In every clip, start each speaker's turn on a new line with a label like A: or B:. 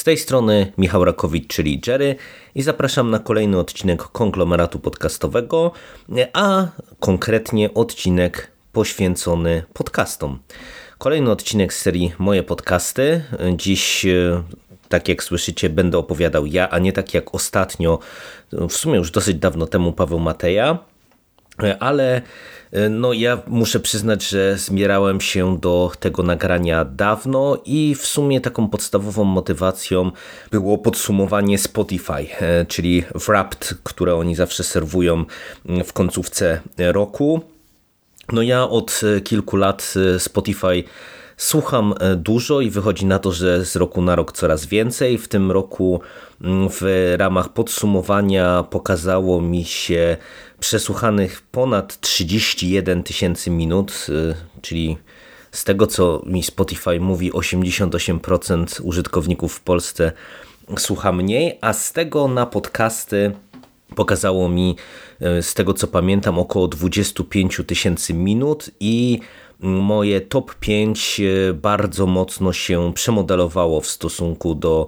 A: z tej strony Michał Rakowicz, czyli Jerry i zapraszam na kolejny odcinek konglomeratu podcastowego, a konkretnie odcinek poświęcony podcastom. Kolejny odcinek z serii Moje Podcasty. Dziś, e, tak jak słyszycie, będę opowiadał ja, a nie tak jak ostatnio, w sumie już dosyć dawno temu, Paweł Mateja. Ale e, no, ja muszę przyznać, że zmierałem się do tego nagrania dawno i w sumie taką podstawową motywacją było podsumowanie Spotify, e, czyli Wrapped, które oni zawsze serwują w końcówce roku. No ja od e, kilku lat Spotify Słucham dużo i wychodzi na to, że z roku na rok coraz więcej. W tym roku w ramach podsumowania pokazało mi się przesłuchanych ponad 31 tysięcy minut, czyli z tego co mi Spotify mówi 88% użytkowników w Polsce słucha mniej, a z tego na podcasty pokazało mi z tego co pamiętam około 25 tysięcy minut i moje top 5 bardzo mocno się przemodelowało w stosunku do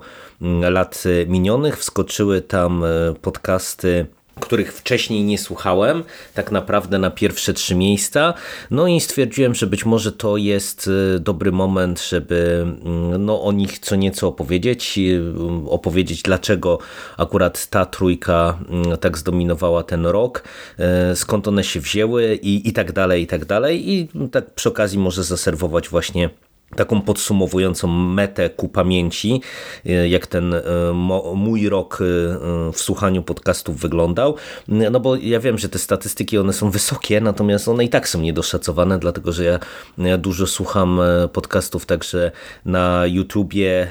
A: lat minionych. Wskoczyły tam podcasty których wcześniej nie słuchałem, tak naprawdę na pierwsze trzy miejsca. No i stwierdziłem, że być może to jest y, dobry moment, żeby mm, no, o nich co nieco opowiedzieć, y, opowiedzieć dlaczego akurat ta trójka mm, tak zdominowała ten rok, y, skąd one się wzięły i, i tak dalej, i tak dalej. I tak przy okazji może zaserwować właśnie taką podsumowującą metę ku pamięci, e, jak ten e, mój rok e, w słuchaniu podcastów wyglądał. No bo ja wiem, że te statystyki one są wysokie, natomiast one i tak są niedoszacowane, dlatego że ja, dużo słucham podcastów także na YouTubie.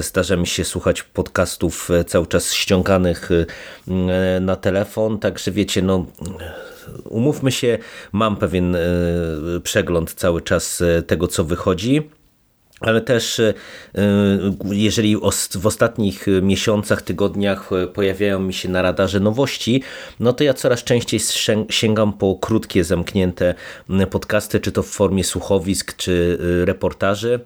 A: Zdarza mi się słuchać podcastów cały czas ściąganych na telefon, także wiecie, no umówmy się, mam pewien przegląd cały czas tego, co wychodzi. Ale też e, jeżeli w ostatnich miesiącach, tygodniach e, pojawiają mi się na radarze nowości, no to ja coraz częściej sięgam po krótkie, zamknięte podcasty, czy to w formie słuchowisk, czy e, reportaży.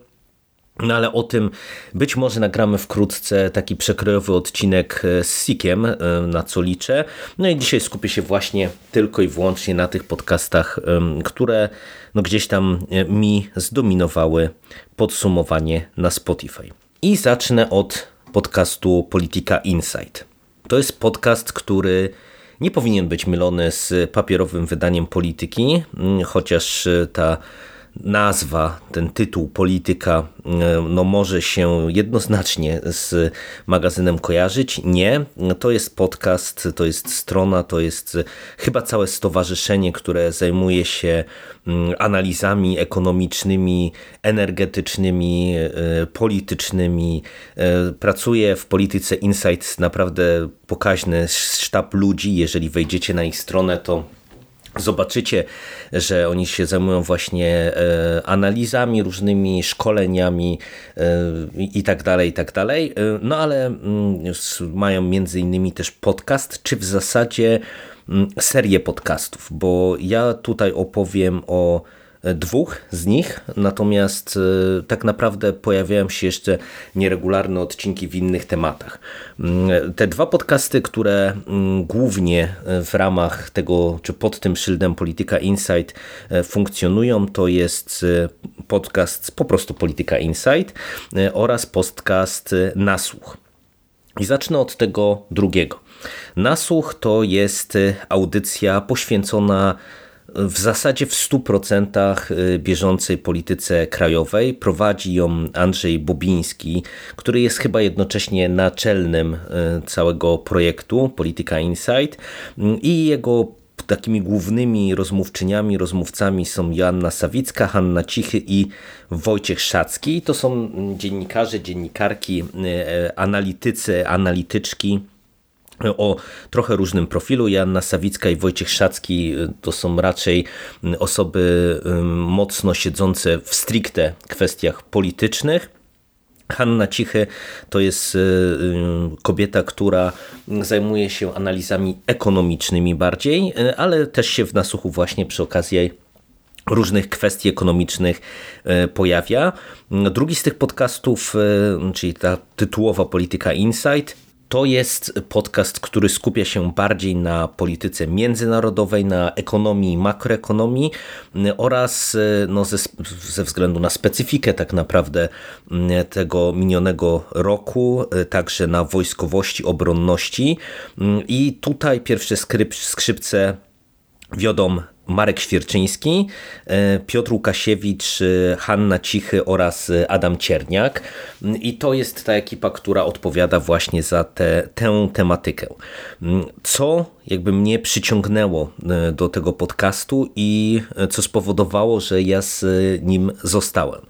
A: No ale o tym być może nagramy wkrótce taki przekrojowy odcinek z Sikiem, na co liczę. No i dzisiaj skupię się właśnie tylko i wyłącznie na tych podcastach, które no gdzieś tam mi zdominowały podsumowanie na Spotify. I zacznę od podcastu Polityka Insight. To jest podcast, który nie powinien być mylony z papierowym wydaniem polityki, chociaż ta nazwa, ten tytuł polityka e, no, może się jednoznacznie z magazynem kojarzyć. Nie, to jest podcast, to jest strona, to jest chyba całe stowarzyszenie, które zajmuje się mm, analizami ekonomicznymi, energetycznymi, e, politycznymi. E, pracuje w polityce Insights naprawdę pokaźny sztab ludzi. Jeżeli wejdziecie na ich stronę, to Zobaczycie, że oni się zajmują właśnie e, analizami, różnymi szkoleniami e, i tak dalej, i tak dalej. E, no ale mm, mają między innymi też podcast, czy w zasadzie mm, serię podcastów, bo ja tutaj opowiem o dwóch z nich, natomiast e, tak naprawdę pojawiają się jeszcze nieregularne odcinki w innych tematach. Mm, te dwa podcasty, które mm, głównie w ramach tego, czy pod tym szyldem Polityka Insight e, funkcjonują, to jest podcast po prostu Polityka Insight oraz podcast Nasłuch. I zacznę od tego drugiego. Nasłuch to jest audycja poświęcona w zasadzie w 100% y, bieżącej polityce krajowej. Prowadzi ją Andrzej Bobiński, który jest chyba jednocześnie naczelnym y, całego projektu Polityka Insight i jego takimi głównymi rozmówczyniami, rozmówcami są Joanna Sawicka, Hanna Cichy i Wojciech Szacki. To są dziennikarze, dziennikarki, y, analitycy, analityczki o trochę różnym profilu. Joanna Sawicka i Wojciech Szacki to są raczej osoby mocno siedzące w stricte kwestiach politycznych. Hanna Cichy to jest kobieta, która zajmuje się analizami ekonomicznymi bardziej, ale też się w nasłuchu właśnie przy okazji różnych kwestii ekonomicznych pojawia. Drugi z tych podcastów, czyli ta tytułowa Polityka Insight, to jest podcast, który skupia się bardziej na polityce międzynarodowej, na ekonomii, makroekonomii oraz no, ze, ze względu na specyfikę tak naprawdę tego minionego roku, także na wojskowości, obronności. I tutaj pierwsze skrzypce wiodą Marek Świerczyński, e, Piotr Łukasiewicz, e, Hanna Cichy oraz e, Adam Cierniak. I to jest ta ekipa, która odpowiada właśnie za te, tę tematykę. Co jakby mnie przyciągnęło do tego podcastu i co spowodowało, że ja z nim zostałem.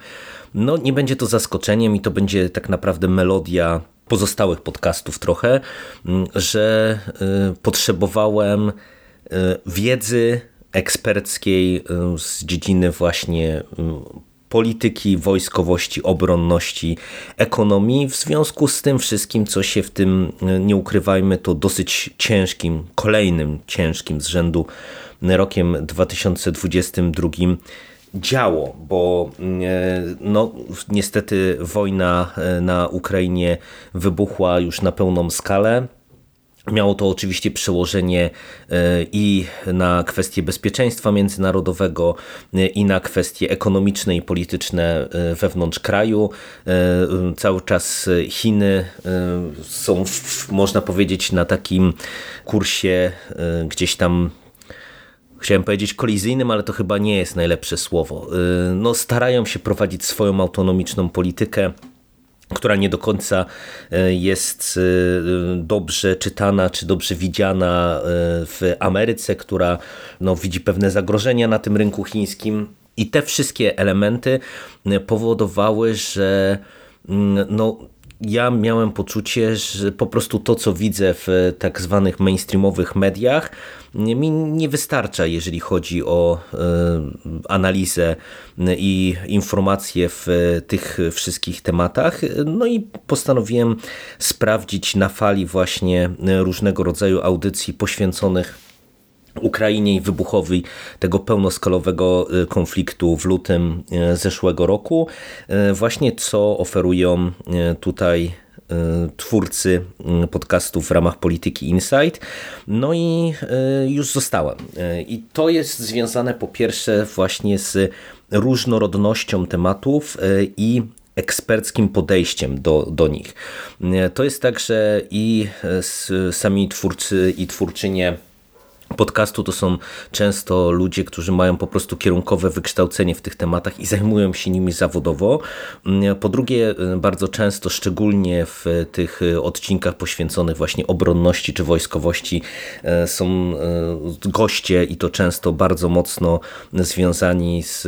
A: No nie będzie to zaskoczeniem i to będzie tak naprawdę melodia pozostałych podcastów trochę, że potrzebowałem wiedzy eksperckiej y, z dziedziny właśnie y, polityki, wojskowości, obronności, ekonomii. W związku z tym wszystkim, co się w tym, y, nie ukrywajmy, to dosyć ciężkim, kolejnym ciężkim z rzędu rokiem 2022 działo, bo no, niestety wojna na Ukrainie wybuchła już na pełną skalę. Miało to oczywiście przełożenie e, i na kwestie bezpieczeństwa międzynarodowego, e, i na kwestie ekonomiczne i polityczne e, wewnątrz kraju. Cały czas Chiny są, można powiedzieć, na takim kursie gdzieś tam chciałem powiedzieć kolizyjnym, ale to chyba nie jest najlepsze słowo. No, starają się prowadzić swoją autonomiczną politykę która nie do końca e, jest e, dobrze czytana czy dobrze widziana e, w Ameryce, która no, widzi pewne zagrożenia na tym rynku chińskim. I te wszystkie elementy powodowały, że mm, no, ja miałem poczucie, że po prostu to, co widzę w tak zwanych mainstreamowych mediach, mi nie wystarcza, jeżeli chodzi o e, analizę i informacje w tych wszystkich tematach. No i postanowiłem sprawdzić na fali właśnie różnego rodzaju audycji poświęconych Ukrainie i wybuchowi tego pełnoskalowego y, konfliktu w lutym y, zeszłego roku. Y, właśnie co oferują tutaj twórcy podcastów w ramach Polityki Insight. No i już zostałem. I to jest związane po pierwsze właśnie z różnorodnością tematów i eksperckim podejściem do, do nich. To jest tak, że i sami twórcy i twórczynie podcastu to są często ludzie, którzy mają po prostu kierunkowe wykształcenie w tych tematach i zajmują się nimi zawodowo. Po drugie, bardzo często, szczególnie w tych odcinkach poświęconych właśnie obronności czy wojskowości, e, są goście i to często bardzo mocno związani z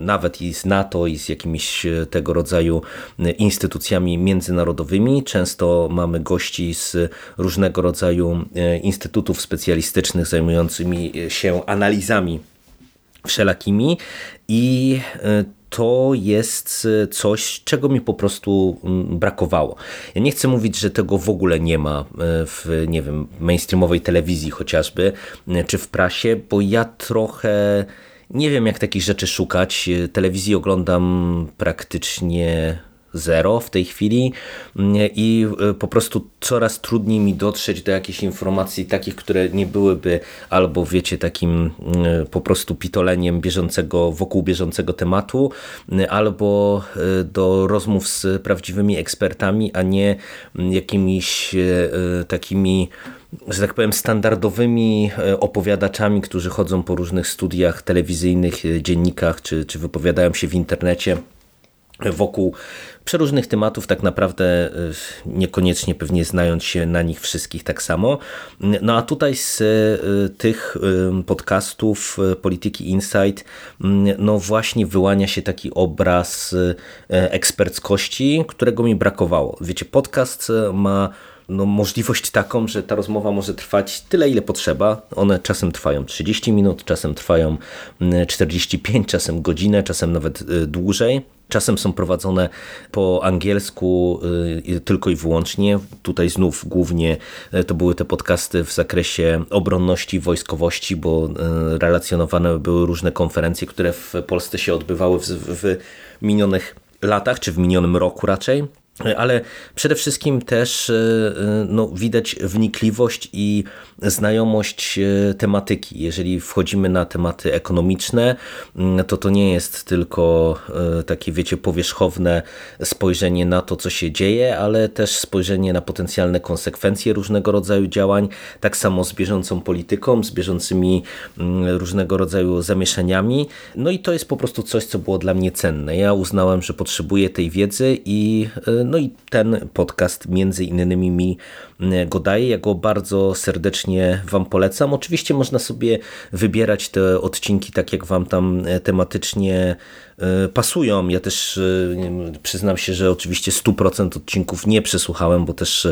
A: nawet i z NATO i z jakimiś tego rodzaju instytucjami międzynarodowymi. Często mamy gości z różnego rodzaju instytutów specjalistycznych zajmującymi się analizami wszelakimi i e, to jest coś, czego mi po prostu brakowało. Ja nie chcę mówić, że tego w ogóle nie ma e, w, nie wiem, mainstreamowej telewizji chociażby, e, czy w prasie, bo ja trochę nie wiem, jak takich rzeczy szukać. Telewizji oglądam praktycznie zero w tej chwili i e, po prostu coraz trudniej mi dotrzeć do jakichś informacji takich, które nie byłyby albo wiecie takim e, po prostu pitoleniem bieżącego, wokół bieżącego tematu, albo e, do rozmów z prawdziwymi ekspertami, a nie jakimiś takimi że tak powiem, standardowymi opowiadaczami, którzy chodzą po różnych studiach telewizyjnych, dziennikach, czy, czy wypowiadają się w internecie wokół przeróżnych tematów, tak naprawdę y, niekoniecznie pewnie znając się na nich wszystkich tak samo. No a tutaj z y, tych podcastów Polityki Insight no właśnie wyłania się taki obraz eksperckości, którego mi brakowało. Wiecie, podcast ma no, możliwość taką, że ta rozmowa może trwać tyle, ile potrzeba. One czasem trwają 30 minut, czasem trwają 45, czasem godzinę, czasem nawet dłużej. Czasem są prowadzone po angielsku tylko i wyłącznie. Tutaj znów głównie to były te podcasty w zakresie obronności, wojskowości, bo relacjonowane były różne konferencje, które w Polsce się odbywały w, w minionych latach, czy w minionym roku raczej ale przede wszystkim też no, widać wnikliwość i znajomość e, tematyki. Jeżeli wchodzimy na tematy ekonomiczne, mm, to to nie jest tylko takie, wiecie, powierzchowne spojrzenie na to, co się dzieje, ale też spojrzenie na potencjalne konsekwencje różnego rodzaju działań, tak samo z bieżącą polityką, z bieżącymi mm, różnego rodzaju zamieszaniami. No i to jest po prostu coś, co było dla mnie cenne. Ja uznałem, że potrzebuję tej wiedzy i no i ten podcast między innymi mi go daje. Ja go bardzo serdecznie Wam polecam. Oczywiście można sobie wybierać te odcinki tak, jak Wam tam e, tematycznie e, pasują. Ja też e, przyznam się, że oczywiście 100% odcinków nie przesłuchałem, bo też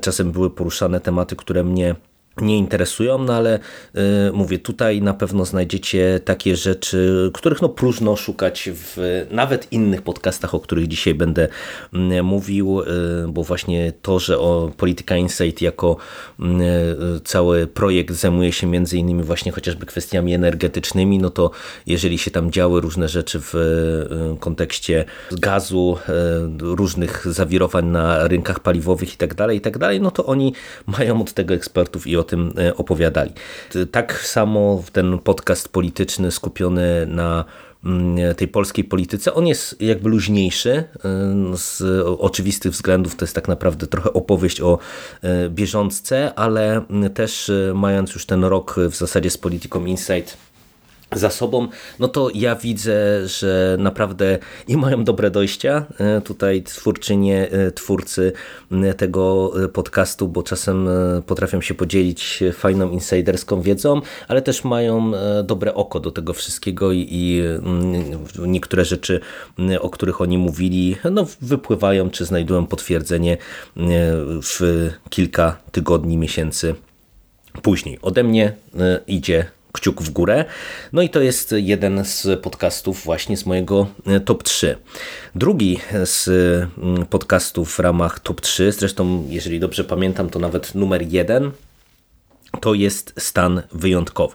A: czasem były poruszane tematy, które mnie nie interesują, no ale y, mówię, tutaj na pewno znajdziecie takie rzeczy, których no próżno szukać w nawet innych podcastach, o których dzisiaj będę y, mówił, y, bo właśnie to, że o Polityka Insight jako y, cały projekt zajmuje się między innymi właśnie chociażby kwestiami energetycznymi, no to jeżeli się tam działy różne rzeczy w kontekście gazu, różnych zawirowań na rynkach paliwowych i tak dalej, i tak dalej, no to oni mają od tego ekspertów i od tym e, opowiadali. Tak samo ten podcast polityczny skupiony na mm, tej polskiej polityce, on jest jakby luźniejszy e, z oczywistych względów, to jest tak naprawdę trochę opowieść o e, bieżączce, ale też mając już ten rok w zasadzie z Polityką Insight za sobą, no to ja widzę, że naprawdę i mają dobre dojścia e, tutaj twórczynie, e, twórcy tego e, podcastu, bo czasem potrafią się podzielić fajną insiderską wiedzą, ale też mają dobre oko do tego wszystkiego i, i niektóre rzeczy, o których oni mówili, no wypływają czy znajdują potwierdzenie w kilka tygodni, miesięcy później. Ode mnie idzie kciuk w górę. No i to jest jeden z podcastów właśnie z mojego e, top 3. Drugi z mm, podcastów w ramach top 3, zresztą jeżeli dobrze pamiętam to nawet numer jeden, to jest stan wyjątkowy.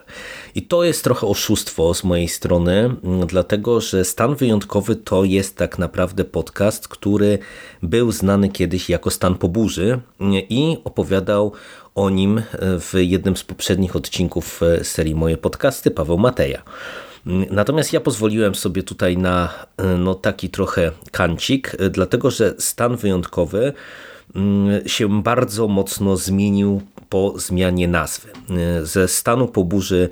A: I to jest trochę oszustwo z mojej strony, mm, dlatego że stan wyjątkowy to jest tak naprawdę podcast, który był znany kiedyś jako stan po burzy mm, i opowiadał o nim w jednym z poprzednich odcinków serii Moje Podcasty Paweł Mateja. Natomiast ja pozwoliłem sobie tutaj na no, taki trochę kancik, dlatego że stan wyjątkowy mm, się bardzo mocno zmienił po zmianie nazwy. Ze stanu po burzy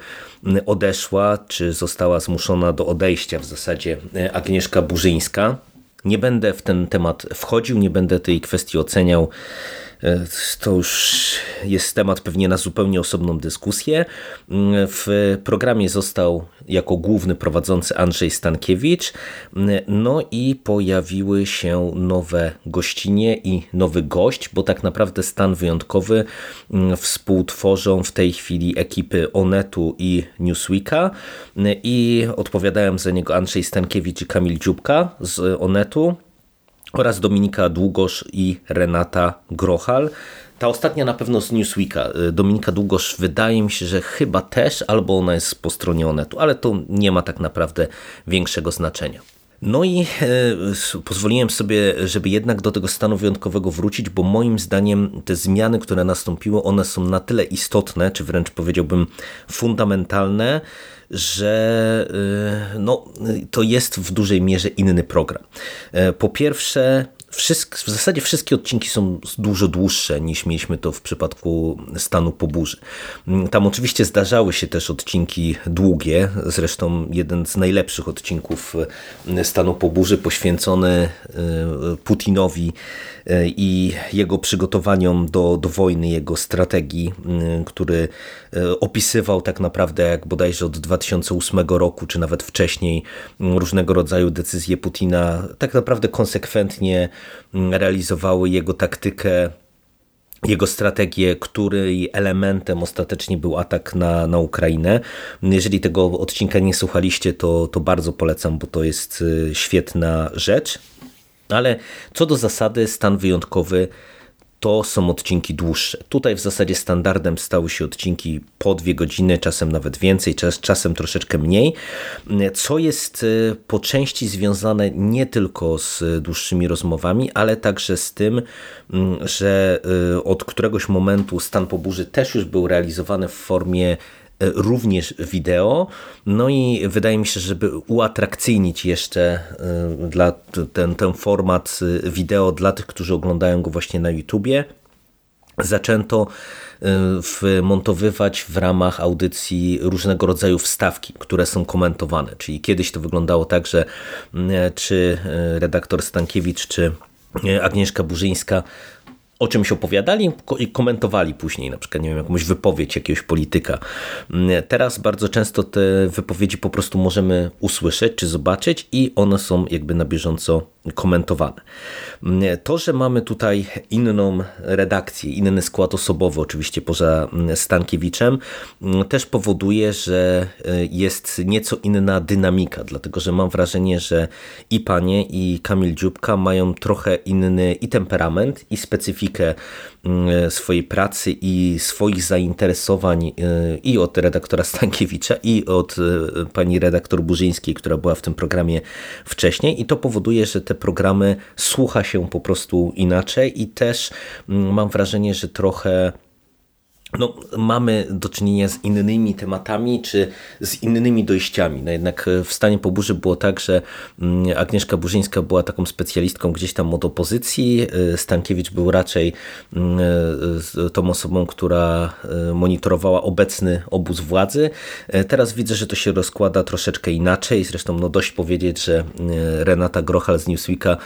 A: odeszła, czy została zmuszona do odejścia w zasadzie Agnieszka Burzyńska. Nie będę w ten temat wchodził, nie będę tej kwestii oceniał E, to już jest temat pewnie na zupełnie osobną dyskusję. Mm, w programie został jako główny prowadzący Andrzej Stankiewicz. Mm, no i pojawiły się nowe gościnie i nowy gość, bo tak naprawdę stan wyjątkowy mm, współtworzą w tej chwili ekipy Onetu i Newsweeka i odpowiadają za niego Andrzej Stankiewicz i Kamil Dziubka z Onetu oraz Dominika Długosz i Renata Grochal. Ta ostatnia na pewno z Newsweeka. Y, Dominika Długosz wydaje mi się, że chyba też, albo ona jest po stronie Onetu, ale to nie ma tak naprawdę większego znaczenia. No i e, pozwoliłem sobie, żeby jednak do tego stanu wyjątkowego wrócić, bo moim zdaniem te zmiany, które nastąpiły, one są na tyle istotne, czy wręcz powiedziałbym fundamentalne, że y, no, to jest w dużej mierze inny program. E, po pierwsze, Wszystko, w zasadzie wszystkie odcinki są dużo dłuższe niż mieliśmy to w przypadku stanu po burzy. Mm, tam oczywiście zdarzały się też odcinki długie, zresztą jeden z najlepszych odcinków e, stanu po burzy poświęcony e, Putinowi i jego przygotowaniom do, do wojny, jego strategii, który opisywał tak naprawdę jak bodajże od 2008 roku, czy nawet wcześniej różnego rodzaju decyzje Putina tak naprawdę konsekwentnie realizowały jego taktykę jego strategię, której elementem ostatecznie był atak na, na Ukrainę. Jeżeli tego odcinka nie słuchaliście, to, to bardzo polecam, bo to jest świetna rzecz. Ale co do zasady, stan wyjątkowy to są odcinki dłuższe. Tutaj w zasadzie standardem stały się odcinki po dwie godziny, czasem nawet więcej, czas, czasem troszeczkę mniej, co jest e, po części związane nie tylko z dłuższymi rozmowami, ale także z tym, mm, że e, od któregoś momentu stan po burzy też już był realizowany w formie również wideo. No i wydaje mi się, żeby uatrakcyjnić jeszcze e, dla ten, ten format e, wideo dla tych, którzy oglądają go właśnie na YouTubie, zaczęto wmontowywać w ramach audycji różnego rodzaju wstawki, które są komentowane. Czyli kiedyś to wyglądało tak, że czy redaktor Stankiewicz, czy Agnieszka Burzyńska o czymś opowiadali i komentowali później, na przykład, nie wiem, jakąś wypowiedź jakiegoś polityka. Mm, teraz bardzo często te wypowiedzi po prostu możemy usłyszeć czy zobaczyć i one są jakby na bieżąco komentowane. Mm, to, że mamy tutaj inną redakcję, inny skład osobowy, oczywiście poza mm, Stankiewiczem, też powoduje, że y, jest nieco inna dynamika, dlatego że mam wrażenie, że i panie, i Kamil Dziubka mają trochę inny i temperament, i specyfikę Mm, swojej pracy i swoich zainteresowań y, i od redaktora Stankiewicza i od y, pani redaktor Burzyńskiej, która była w tym programie wcześniej i to powoduje, że te programy słucha się po prostu inaczej i też mm, mam wrażenie, że trochę no, mamy do czynienia z innymi tematami, czy z innymi dojściami. No jednak e, w stanie po burzy było tak, że mm, Agnieszka Burzyńska była taką specjalistką gdzieś tam od opozycji, e, Stankiewicz był raczej mm, e, tą osobą, która monitorowała obecny obóz władzy. Teraz widzę, że to się rozkłada troszeczkę inaczej. Zresztą no dość powiedzieć, że Renata Grochal z Newsweeka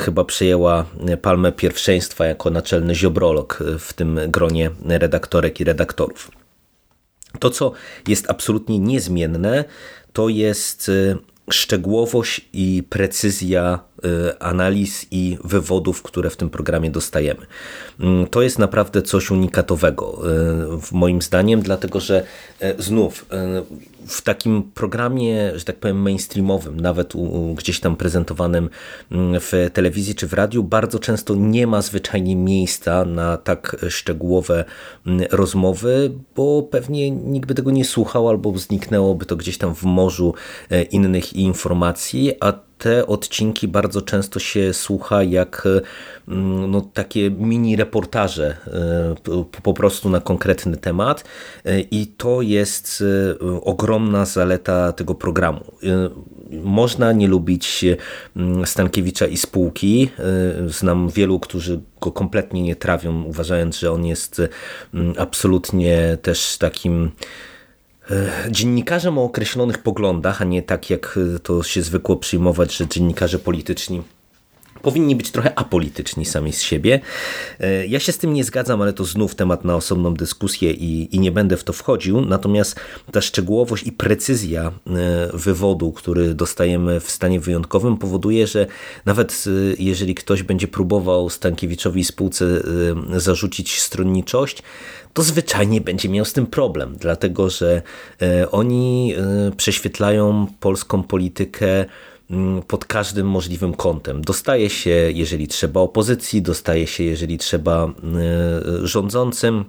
A: chyba przejęła palmę pierwszeństwa jako naczelny ziobrolog w tym gronie redaktorów redaktorek i redaktorów. To, co jest absolutnie niezmienne, to jest y, szczegółowość i precyzja analiz i wywodów, które w tym programie dostajemy. Mm, to jest naprawdę coś unikatowego, y, moim zdaniem, dlatego że znów w takim programie, że tak powiem, mainstreamowym, nawet gdzieś tam prezentowanym mm, w telewizji czy w radiu, bardzo często nie ma zwyczajnie miejsca na tak szczegółowe mm, rozmowy, bo pewnie nikt by tego nie słuchał albo zniknęłoby to gdzieś tam w morzu e, innych informacji, a te odcinki bardzo często się słucha jak mm, no, takie mini reportaże e, po prostu na konkretny temat e, i to jest e, ogromna zaleta tego programu. Można nie lubić Stankiewicza i spółki. Znam wielu, którzy go kompletnie nie trawią, uważając, że on jest absolutnie też takim E, dziennikarzem o określonych poglądach, a nie tak jak e, to się zwykło przyjmować, że dziennikarze polityczni powinni być trochę apolityczni sami z siebie. E, ja się z tym nie zgadzam, ale to znów temat na osobną dyskusję i, i nie będę w to wchodził. Natomiast ta szczegółowość i precyzja wywodu, który dostajemy w stanie wyjątkowym, powoduje, że nawet jeżeli ktoś będzie próbował Stankiewiczowi spółce zarzucić stronniczość, to zwyczajnie będzie miał z tym problem, dlatego że e, oni e, prześwietlają polską politykę pod każdym możliwym kątem. Dostaje się, jeżeli trzeba opozycji, dostaje się, jeżeli trzeba e, rządzącym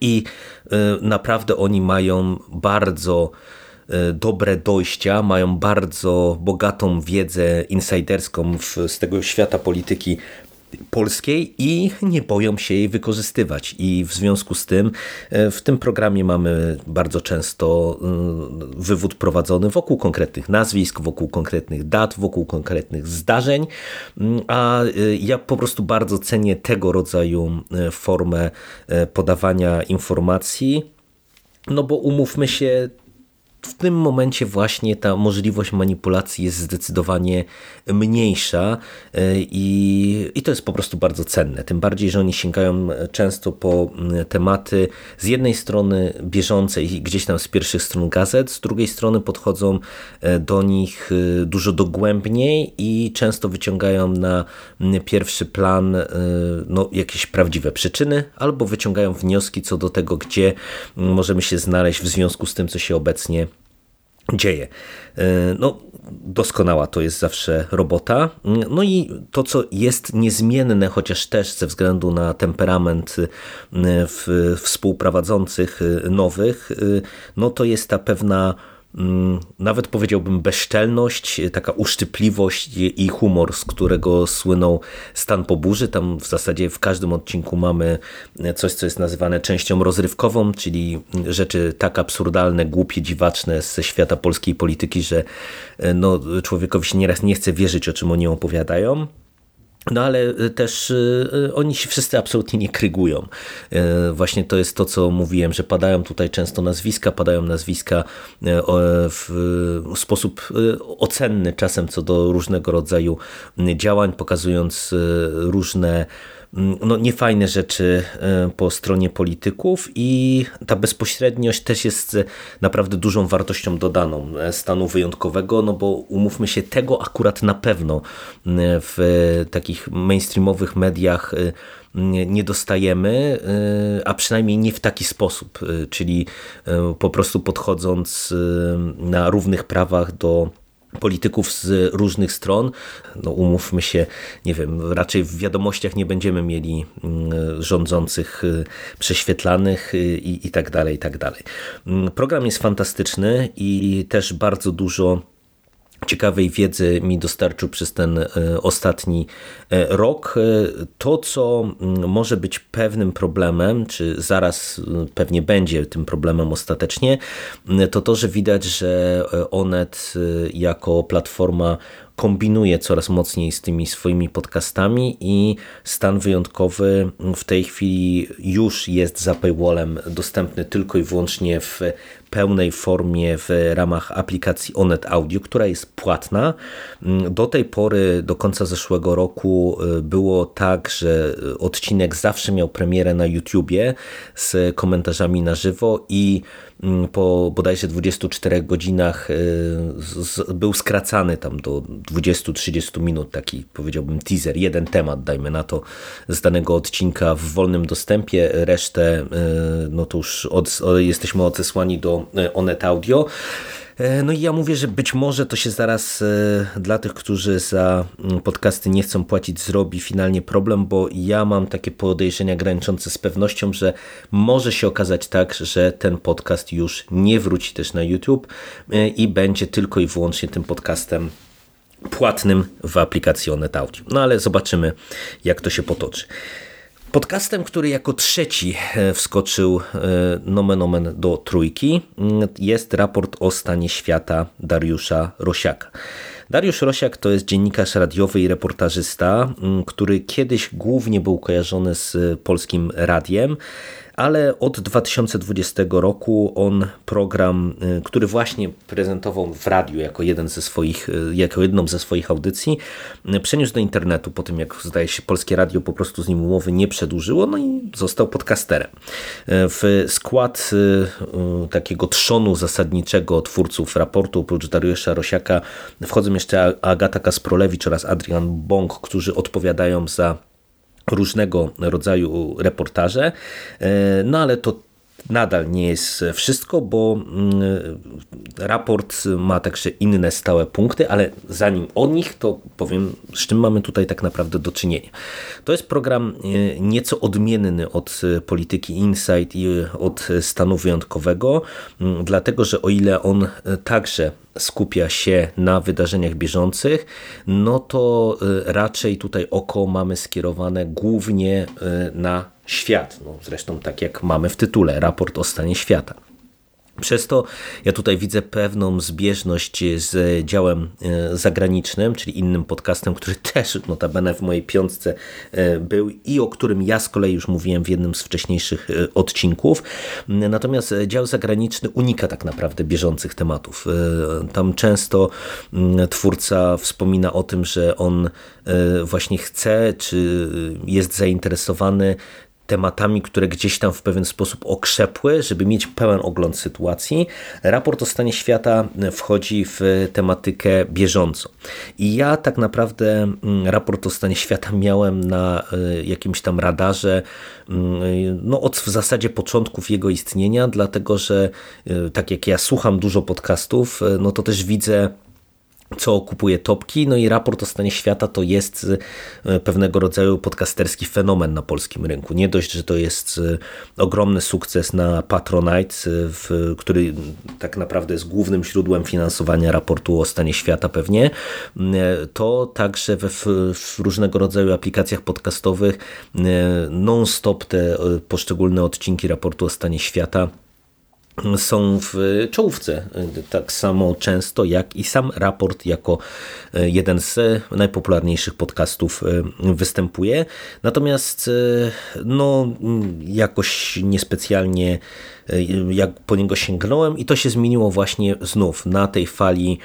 A: i naprawdę oni mają bardzo dobre dojścia, mają bardzo bogatą wiedzę insiderską z tego świata polityki polskiej i nie boją się jej wykorzystywać. I w związku z tym e, w tym programie mamy bardzo często e, wywód prowadzony wokół konkretnych nazwisk, wokół konkretnych dat, wokół konkretnych zdarzeń, mm, a e, ja po prostu bardzo cenię tego rodzaju formę podawania informacji, no bo umówmy się, w tym momencie właśnie ta możliwość manipulacji jest zdecydowanie mniejsza i, i to jest po prostu bardzo cenne. Tym bardziej, że oni sięgają często po tematy z jednej strony bieżące i gdzieś tam z pierwszych stron gazet, z drugiej strony podchodzą do nich dużo dogłębniej i często wyciągają na pierwszy plan no, jakieś prawdziwe przyczyny albo wyciągają wnioski co do tego, gdzie możemy się znaleźć w związku z tym, co się obecnie dzieje. No, doskonała to jest zawsze robota. No i to, co jest niezmienne, chociaż też ze względu na temperament współprowadzących nowych, no to jest ta pewna nawet powiedziałbym bezczelność, taka uszczypliwość i humor, z którego słynął Stan po burzy. Tam w zasadzie w każdym odcinku mamy coś, co jest nazywane częścią rozrywkową, czyli rzeczy tak absurdalne, głupie, dziwaczne ze świata polskiej polityki, że no, człowiekowi się nieraz nie chce wierzyć, o czym oni opowiadają. No ale y, też y, y, oni się wszyscy absolutnie nie krygują. Właśnie to jest to, co mówiłem, że padają tutaj często nazwiska, padają nazwiska w sposób ocenny czasem co do różnego rodzaju działań, pokazując różne no, niefajne rzeczy e, po stronie polityków i ta bezpośredniość też jest naprawdę dużą wartością dodaną e, stanu wyjątkowego, no bo umówmy się, tego akurat na pewno w takich mainstreamowych mediach e, nie dostajemy, a przynajmniej nie w taki sposób, czyli po prostu podchodząc na równych prawach do polityków z różnych stron. No umówmy się, nie wiem, raczej w wiadomościach nie będziemy mieli mm, rządzących y, prześwietlanych y, i, i tak dalej, i tak dalej. Mm, program jest fantastyczny i też bardzo dużo ciekawej wiedzy mi dostarczył przez ten e, ostatni e, rok. E, to, co mm, może być pewnym problemem, czy zaraz pewnie będzie tym problemem ostatecznie, to to, że widać, że Onet jako platforma kombinuje coraz mocniej z tymi swoimi podcastami i stan wyjątkowy w tej chwili już jest za paywallem dostępny tylko i wyłącznie w pełnej formie w ramach aplikacji Onet Audio, która jest płatna. Do tej pory, do końca zeszłego roku y, było tak, że odcinek zawsze miał premierę na YouTubie z komentarzami na żywo i mm, po bodajże 24 godzinach y, był skracany tam do 20-30 minut, taki powiedziałbym teaser, jeden temat dajmy na to z danego odcinka w wolnym dostępie, resztę y, no to już od, jesteśmy odesłani do E, Onet Audio. E, no i ja mówię, że być może to się zaraz e, dla tych, którzy za mm, podcasty nie chcą płacić, zrobi finalnie problem, bo ja mam takie podejrzenia graniczące z pewnością, że może się okazać tak, że ten podcast już nie wróci też na YouTube i będzie tylko i wyłącznie tym podcastem płatnym w aplikacji Onet Audio. No ale zobaczymy, jak to się potoczy. Podcastem, który jako trzeci e, wskoczył e, nomen omen do trójki mm, jest raport o stanie świata Dariusza Rosiaka. Dariusz Rosiak to jest dziennikarz radiowy i reportażysta, mm, który kiedyś głównie był kojarzony z polskim radiem, ale od 2020 roku on program, y, który właśnie prezentował w radiu jako, jeden ze swoich, y, jako jedną ze swoich audycji, y, przeniósł do internetu po tym, jak zdaje się Polskie Radio po prostu z nim umowy nie przedłużyło, no i został podcasterem. W skład takiego trzonu zasadniczego twórców raportu, oprócz Dariusza Rosiaka, wchodzą jeszcze Agata Kasprolewicz oraz Adrian Bąk, którzy odpowiadają za różnego rodzaju reportaże, e, no ale to nadal nie jest wszystko, bo mm, raport ma także inne stałe punkty, ale zanim o nich, to powiem, z czym mamy tutaj tak naprawdę do czynienia. To jest program e, nieco odmienny od polityki Insight i od stanu wyjątkowego, dlatego że o ile on także skupia się na wydarzeniach bieżących, no to raczej tutaj oko mamy skierowane głównie na świat. No, zresztą tak jak mamy w tytule, raport o stanie świata. Przez to ja tutaj widzę pewną zbieżność z działem e, zagranicznym, czyli innym podcastem, który też notabene w mojej piątce e, był i o którym ja z kolei już mówiłem w jednym z wcześniejszych e, odcinków. Natomiast dział zagraniczny unika tak naprawdę bieżących tematów. Tam często mm, twórca wspomina o tym, że on właśnie chce, czy jest zainteresowany tematami, które gdzieś tam w pewien sposób okrzepły, żeby mieć pełen ogląd sytuacji. Raport o stanie świata wchodzi w tematykę bieżąco. I ja tak naprawdę mm, raport o stanie świata miałem na y, jakimś tam radarze mm, no od w zasadzie początków jego istnienia, dlatego że y, tak jak ja słucham dużo podcastów, y, no to też widzę co kupuje topki. No i raport o stanie świata to jest e, pewnego rodzaju podcasterski fenomen na polskim rynku. Nie dość, że to jest e, ogromny sukces na Patronite, e, który tak naprawdę jest głównym źródłem finansowania raportu o stanie świata pewnie, to także we w różnego rodzaju aplikacjach podcastowych non-stop te poszczególne odcinki raportu o stanie świata są w czołówce tak samo często jak i sam raport jako e, jeden z najpopularniejszych podcastów e, występuje. Natomiast e, no jakoś niespecjalnie jak po niego sięgnąłem i to się zmieniło właśnie znów na tej fali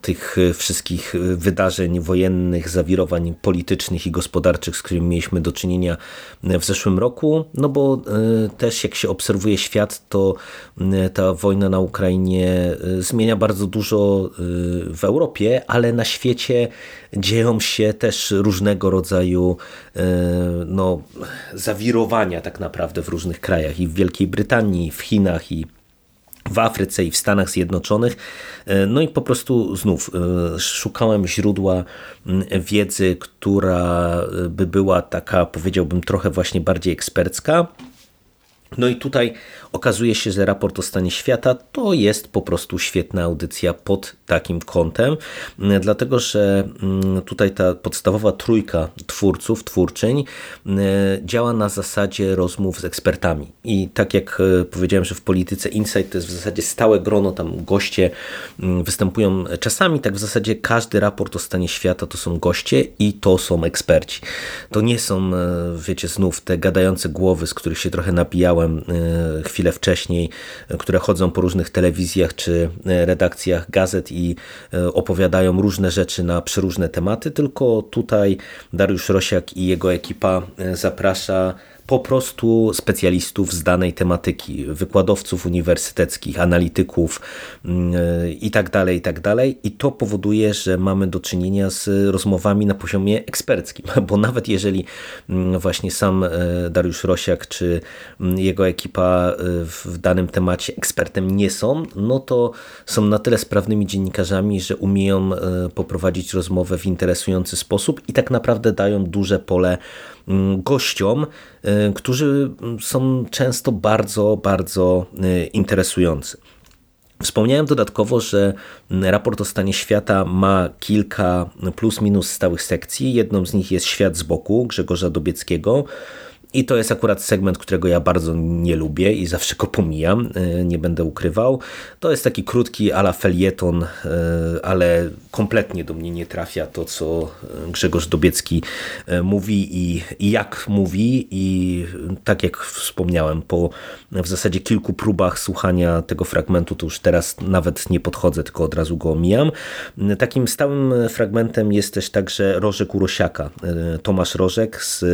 A: tych wszystkich wydarzeń wojennych, zawirowań politycznych i gospodarczych, z którymi mieliśmy do czynienia w zeszłym roku, no bo e, też jak się obserwuje świat, to e, ta wojna na Ukrainie e, zmienia bardzo dużo w Europie, ale na świecie dzieją się też różnego rodzaju no, zawirowania tak naprawdę w różnych krajach i w Wielkiej Brytanii, w Chinach i w Afryce i w Stanach Zjednoczonych. E, no i po prostu znów e, szukałem źródła wiedzy, która e, by była taka, powiedziałbym, trochę właśnie bardziej ekspercka. No i tutaj okazuje się, że raport o stanie świata to jest po prostu świetna audycja pod takim kątem, dlatego że mm, tutaj ta podstawowa trójka twórców, twórczyń mm, działa na zasadzie rozmów z ekspertami. I tak jak e, powiedziałem, że w polityce Insight to jest w zasadzie stałe grono, tam goście mm, występują czasami, tak w zasadzie każdy raport o stanie świata to są goście i to są eksperci. To nie są, e, wiecie, znów te gadające głowy, z których się trochę napijałem e, chwilę wcześniej, które chodzą po różnych telewizjach czy redakcjach gazet i E, opowiadają różne rzeczy na przeróżne tematy, tylko tutaj Dariusz Rosiak i jego ekipa e, zaprasza po prostu specjalistów z danej tematyki, wykładowców uniwersyteckich, analityków itd., mm, e, itd. Tak I to powoduje, że mamy do czynienia z rozmowami na poziomie eksperckim, bo nawet jeżeli mm, właśnie sam Dariusz Rosiak czy mm, jego ekipa w danym temacie ekspertem nie są, no to są na tyle sprawnymi dziennikarzami, że umieją poprowadzić rozmowę w interesujący sposób i tak naprawdę dają duże pole gościom, y, którzy są często bardzo, bardzo y, interesujący. Wspomniałem dodatkowo, że raport o stanie świata ma kilka plus minus stałych sekcji. Jedną z nich jest Świat z boku Grzegorza Dobieckiego, i to jest akurat segment, którego ja bardzo nie lubię i zawsze go pomijam, e, nie będę ukrywał. To jest taki krótki ala felieton, e, ale kompletnie do mnie nie trafia to, co Grzegorz Dobiecki e, mówi i, i jak mówi. I tak jak wspomniałem, po w zasadzie kilku próbach słuchania tego fragmentu, to już teraz nawet nie podchodzę, tylko od razu go omijam. Takim stałym fragmentem jest też także Rożek Urosiaka. Tomasz Rożek z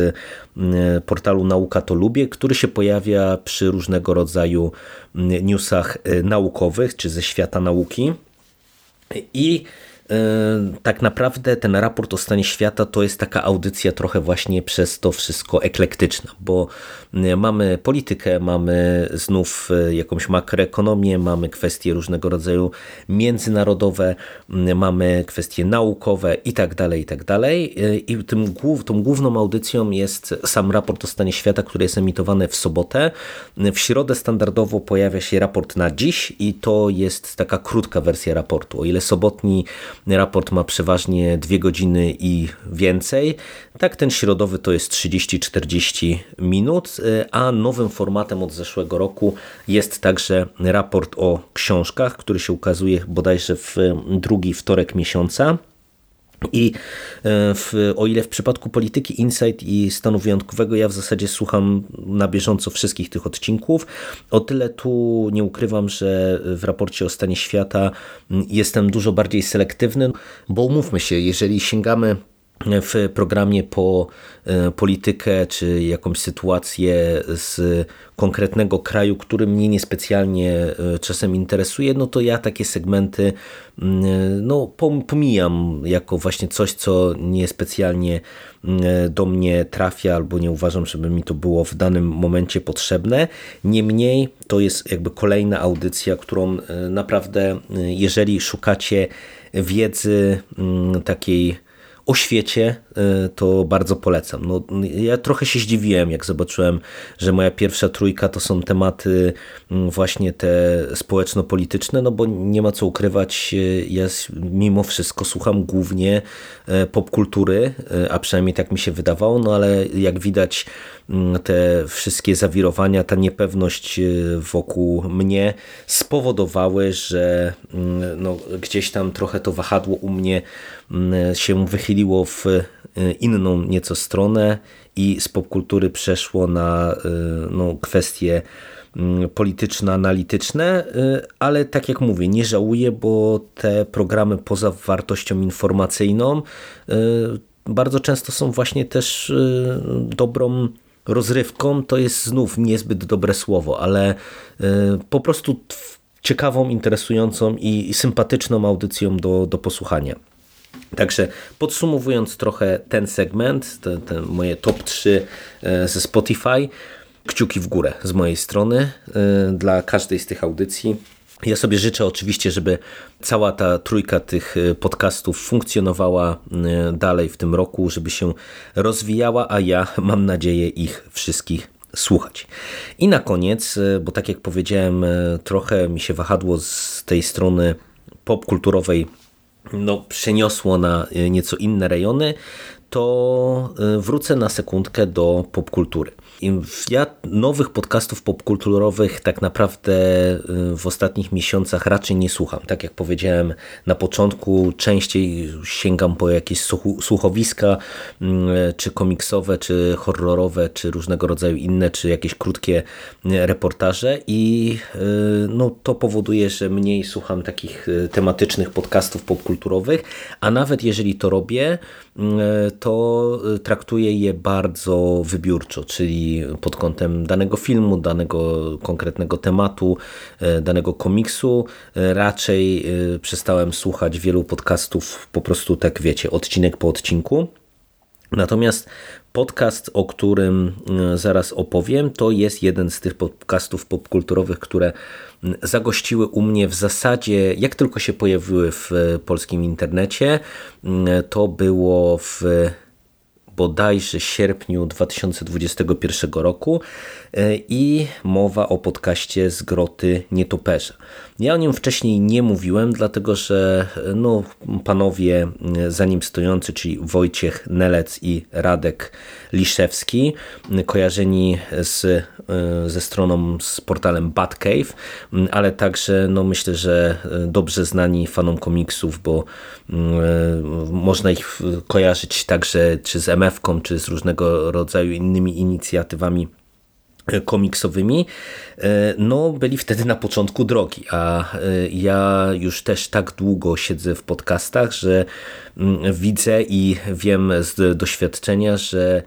A: portalu portalu Nauka to Lubię, który się pojawia przy różnego rodzaju mm, newsach y, naukowych czy ze świata nauki. I tak naprawdę ten raport o stanie świata to jest taka audycja trochę właśnie przez to wszystko eklektyczna, bo Mamy politykę, mamy znów e, jakąś makroekonomię, mamy kwestie różnego rodzaju międzynarodowe, mamy kwestie naukowe i tak dalej, i tak dalej. I tym, tą główną audycją jest sam raport o stanie świata, który jest emitowany w sobotę. W środę standardowo pojawia się raport na dziś i to jest taka krótka wersja raportu. O ile sobotni raport ma przeważnie dwie godziny i więcej. Tak, ten środowy to jest 30-40 minut, a nowym formatem od zeszłego roku jest także raport o książkach, który się ukazuje bodajże w drugi wtorek miesiąca. I e, w, o ile w przypadku polityki Insight i stanu wyjątkowego ja w zasadzie słucham na bieżąco wszystkich tych odcinków, o tyle tu nie ukrywam, że w raporcie o stanie świata jestem dużo bardziej selektywny, bo umówmy się, jeżeli sięgamy w programie po e, politykę czy jakąś sytuację z konkretnego kraju, który mnie niespecjalnie e, czasem interesuje, no to ja takie segmenty mm, no, pomijam jako właśnie coś, co niespecjalnie mm, do mnie trafia albo nie uważam, żeby mi to było w danym momencie potrzebne. Niemniej to jest jakby kolejna audycja, którą e, naprawdę, jeżeli szukacie wiedzy mm, takiej o świecie, y, to bardzo polecam. No, ja trochę się zdziwiłem, jak zobaczyłem, że moja pierwsza trójka to są tematy mm, właśnie te społeczno-polityczne, no bo nie ma co ukrywać, y, ja mimo wszystko słucham głównie y, popkultury, a przynajmniej tak mi się wydawało, no ale jak widać mm, te wszystkie zawirowania, ta niepewność wokół mnie spowodowały, że mm, no, gdzieś tam trochę to wahadło u mnie się wychyliło w e, inną nieco stronę i z popkultury przeszło na e, no, kwestie mm, polityczno-analityczne, e, ale tak jak mówię, nie żałuję, bo te programy poza wartością informacyjną bardzo często są właśnie też dobrą rozrywką. To jest znów niezbyt dobre słowo, ale po prostu ciekawą, interesującą i sympatyczną audycją do, do posłuchania. Także podsumowując trochę ten segment, te, te moje top 3 e, ze Spotify, kciuki w górę z mojej strony e, dla każdej z tych audycji. Ja sobie życzę oczywiście, żeby cała ta trójka tych e, podcastów funkcjonowała dalej w tym roku, żeby się rozwijała, a ja mam nadzieję ich wszystkich słuchać. I na koniec, bo tak jak powiedziałem, trochę mi się wahadło z tej strony popkulturowej no, przeniosło na e, nieco inne rejony, to e, wrócę na sekundkę do popkultury. Ja nowych podcastów popkulturowych tak naprawdę y, w ostatnich miesiącach raczej nie słucham. Tak jak powiedziałem na początku, częściej sięgam po jakieś słuchowiska, mm, czy komiksowe, czy horrorowe, czy różnego rodzaju inne, czy jakieś krótkie y, reportaże i y, no, to powoduje, że mniej słucham takich tematycznych podcastów popkulturowych, a nawet jeżeli to robię, to traktuję je bardzo wybiórczo, czyli pod kątem danego filmu, danego konkretnego tematu, e, danego komiksu. E, raczej e, przestałem słuchać wielu podcastów po prostu tak wiecie, odcinek po odcinku. Natomiast podcast, o którym zaraz opowiem, to jest jeden z tych podcastów popkulturowych, które zagościły u mnie w zasadzie, jak tylko się pojawiły w polskim internecie. To było w bodajże sierpniu 2021 roku e, i mowa o podcaście z Groty Nietoperza. Ja o nim wcześniej nie mówiłem, dlatego że e, no, panowie e, za nim stojący, czyli Wojciech Nelec i Radek Liszewski, kojarzeni z, ze stroną, z portalem Batcave, ale także no, myślę, że dobrze znani fanom komiksów, bo można ich kojarzyć także czy z MF MFką, czy z różnego rodzaju innymi inicjatywami komiksowymi, no byli wtedy na początku drogi, a e, ja już też tak długo siedzę w podcastach, że mm, widzę i wiem z doświadczenia, że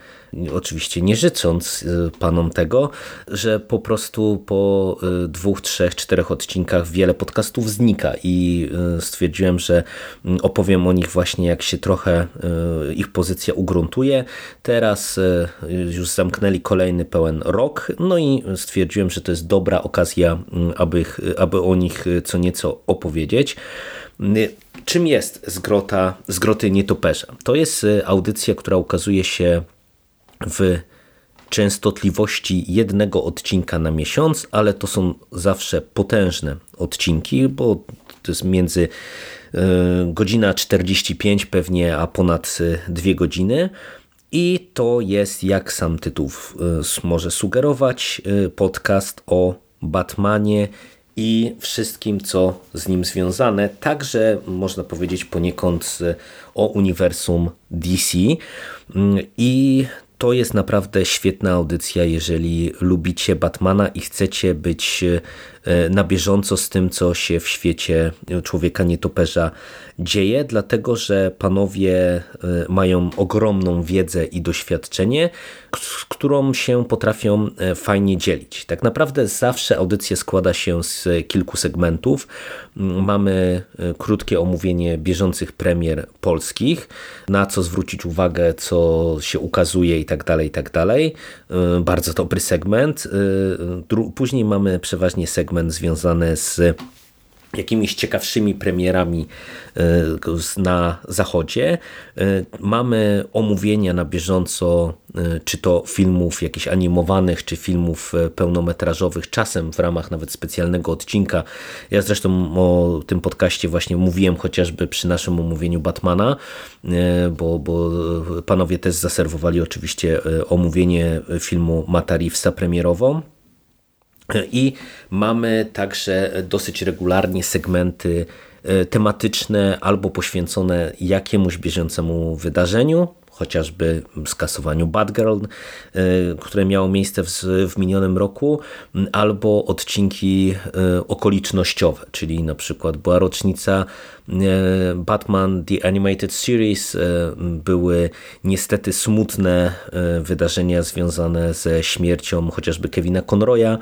A: oczywiście nie życząc y, panom tego, że po prostu po dwóch, trzech, czterech odcinkach wiele podcastów znika i stwierdziłem, że mm, opowiem o nich właśnie jak się trochę ich pozycja ugruntuje. Teraz już zamknęli kolejny pełen rok, no i stwierdziłem, że to jest dobra okazja, mm, aby, aby o nich co nieco opowiedzieć. Czym jest Zgrota, Zgroty Nietoperza? To jest audycja, która ukazuje się w częstotliwości jednego odcinka na miesiąc, ale to są zawsze potężne odcinki, bo to jest między godzina 45 pewnie, a ponad dwie godziny. I to jest, jak sam tytuł może sugerować, podcast o Batmanie i wszystkim, co z nim związane. Także można powiedzieć poniekąd o uniwersum DC. I to jest naprawdę świetna audycja, jeżeli lubicie Batmana i chcecie być e, na bieżąco z tym, co się w świecie człowieka nietoperza dzieje, dlatego że panowie e, mają ogromną wiedzę i doświadczenie, z którą się potrafią e, fajnie dzielić. Tak naprawdę zawsze audycja składa się z kilku segmentów. Mamy krótkie omówienie bieżących premier polskich, na co zwrócić uwagę, co się ukazuje i tak dalej, i tak dalej. Bardzo dobry segment. Później mamy przeważnie segment związany z jakimiś ciekawszymi premierami y, na zachodzie. Y, mamy omówienia na bieżąco, y, czy to filmów jakichś animowanych, czy filmów pełnometrażowych, czasem w ramach nawet specjalnego odcinka. Ja zresztą o tym podcaście właśnie mówiłem chociażby przy naszym omówieniu Batmana, bo, bo panowie też zaserwowali oczywiście omówienie filmu Mata Reevesa. I mamy także dosyć regularnie segmenty e, tematyczne albo poświęcone jakiemuś bieżącemu wydarzeniu, chociażby skasowaniu Batgirl, e, które miało miejsce w, w minionym roku, albo odcinki e, okolicznościowe, czyli na przykład była rocznica e, Batman The Animated Series, były niestety smutne wydarzenia związane ze śmiercią chociażby Kevina Conroya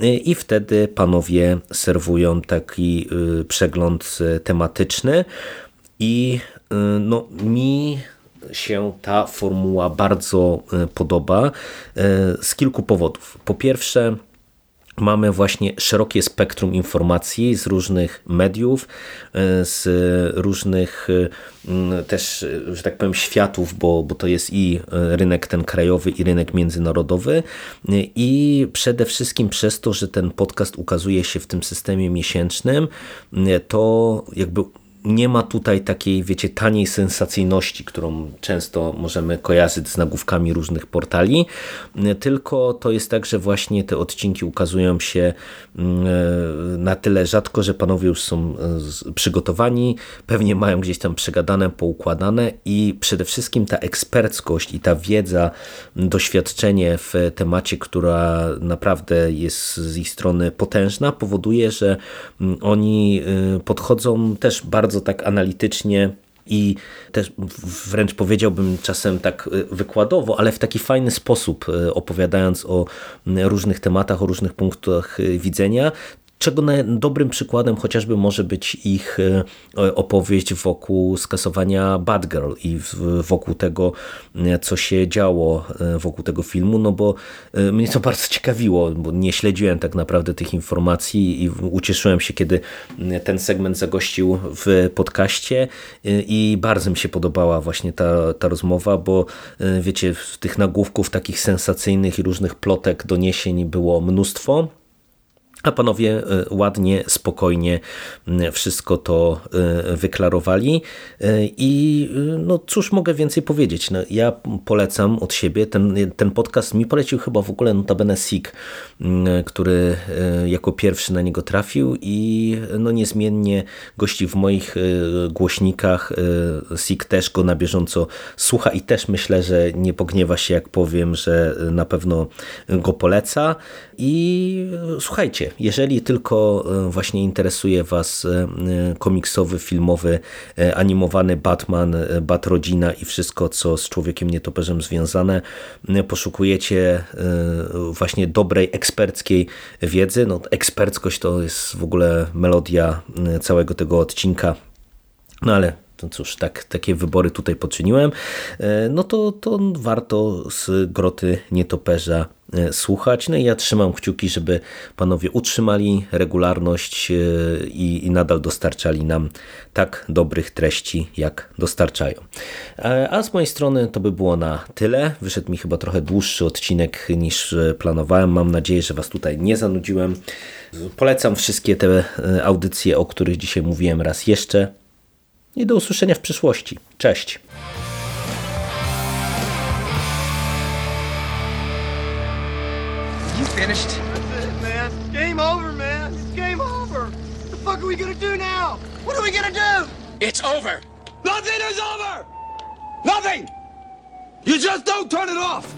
A: i wtedy panowie serwują taki przegląd tematyczny i no, mi się ta formuła bardzo e, podoba e, z kilku powodów. Po pierwsze, Mamy właśnie szerokie spektrum informacji z różnych mediów, e, z różnych też, że tak powiem, światów, bo, bo to jest i rynek ten krajowy, i rynek międzynarodowy. I przede wszystkim przez to, że ten podcast ukazuje się w tym systemie miesięcznym, to jakby nie ma tutaj takiej, wiecie, taniej sensacyjności, którą często możemy kojarzyć z nagłówkami różnych portali, tylko to jest tak, że właśnie te odcinki ukazują się mm, na tyle rzadko, że panowie już są e, przygotowani, pewnie mają gdzieś tam przegadane, poukładane i przede wszystkim ta eksperckość i ta wiedza, doświadczenie w temacie, która naprawdę jest z ich strony potężna, powoduje, że mm, oni e, podchodzą też bardzo bardzo tak analitycznie i też wręcz powiedziałbym czasem tak y, wykładowo, ale w taki fajny sposób y, opowiadając o różnych tematach, o różnych punktach y, widzenia, czego dobrym przykładem chociażby może być ich e, opowieść wokół skasowania Bad Girl i wokół tego, e, co się działo e, wokół tego filmu, no bo mnie to bardzo ciekawiło, bo nie śledziłem tak naprawdę tych informacji i ucieszyłem się, kiedy ten segment zagościł w podcaście i bardzo mi się podobała właśnie ta, ta rozmowa, bo wiecie, tych nagłówków takich sensacyjnych i różnych plotek, doniesień było mnóstwo, a panowie e, ładnie, spokojnie wszystko to e, wyklarowali e, i no cóż mogę więcej powiedzieć. No, ja polecam od siebie, ten, ten podcast mi polecił chyba w ogóle notabene Sik, który jako pierwszy na niego trafił i no niezmiennie gości w moich głośnikach. Sik też go na bieżąco słucha i też myślę, że nie pogniewa się jak powiem, że na pewno go poleca i słuchajcie, jeżeli tylko e, właśnie interesuje Was e, komiksowy, filmowy, e, animowany Batman, Batrodzina i wszystko, co z Człowiekiem Nietoperzem związane, poszukujecie właśnie dobrej, eksperckiej wiedzy, no eksperckość to jest w ogóle melodia całego tego odcinka, no ale to cóż, tak, takie wybory tutaj poczyniłem, e, no to, to warto z Groty Nietoperza e, słuchać. No i ja trzymam kciuki, żeby panowie utrzymali regularność e, i, i nadal dostarczali nam tak dobrych treści, jak dostarczają. A z mojej strony to by było na tyle. Wyszedł mi chyba trochę dłuższy odcinek niż planowałem. Mam nadzieję, że Was tutaj nie zanudziłem. Polecam wszystkie te audycje, o których dzisiaj mówiłem raz jeszcze i do usłyszenia w przyszłości. Cześć!
B: You finished?
C: That's it, man. Game over, man. It's game over. What the fuck are we gonna do now? What are we gonna do?
B: It's over.
D: Nothing is over! Nothing! You just don't turn it off!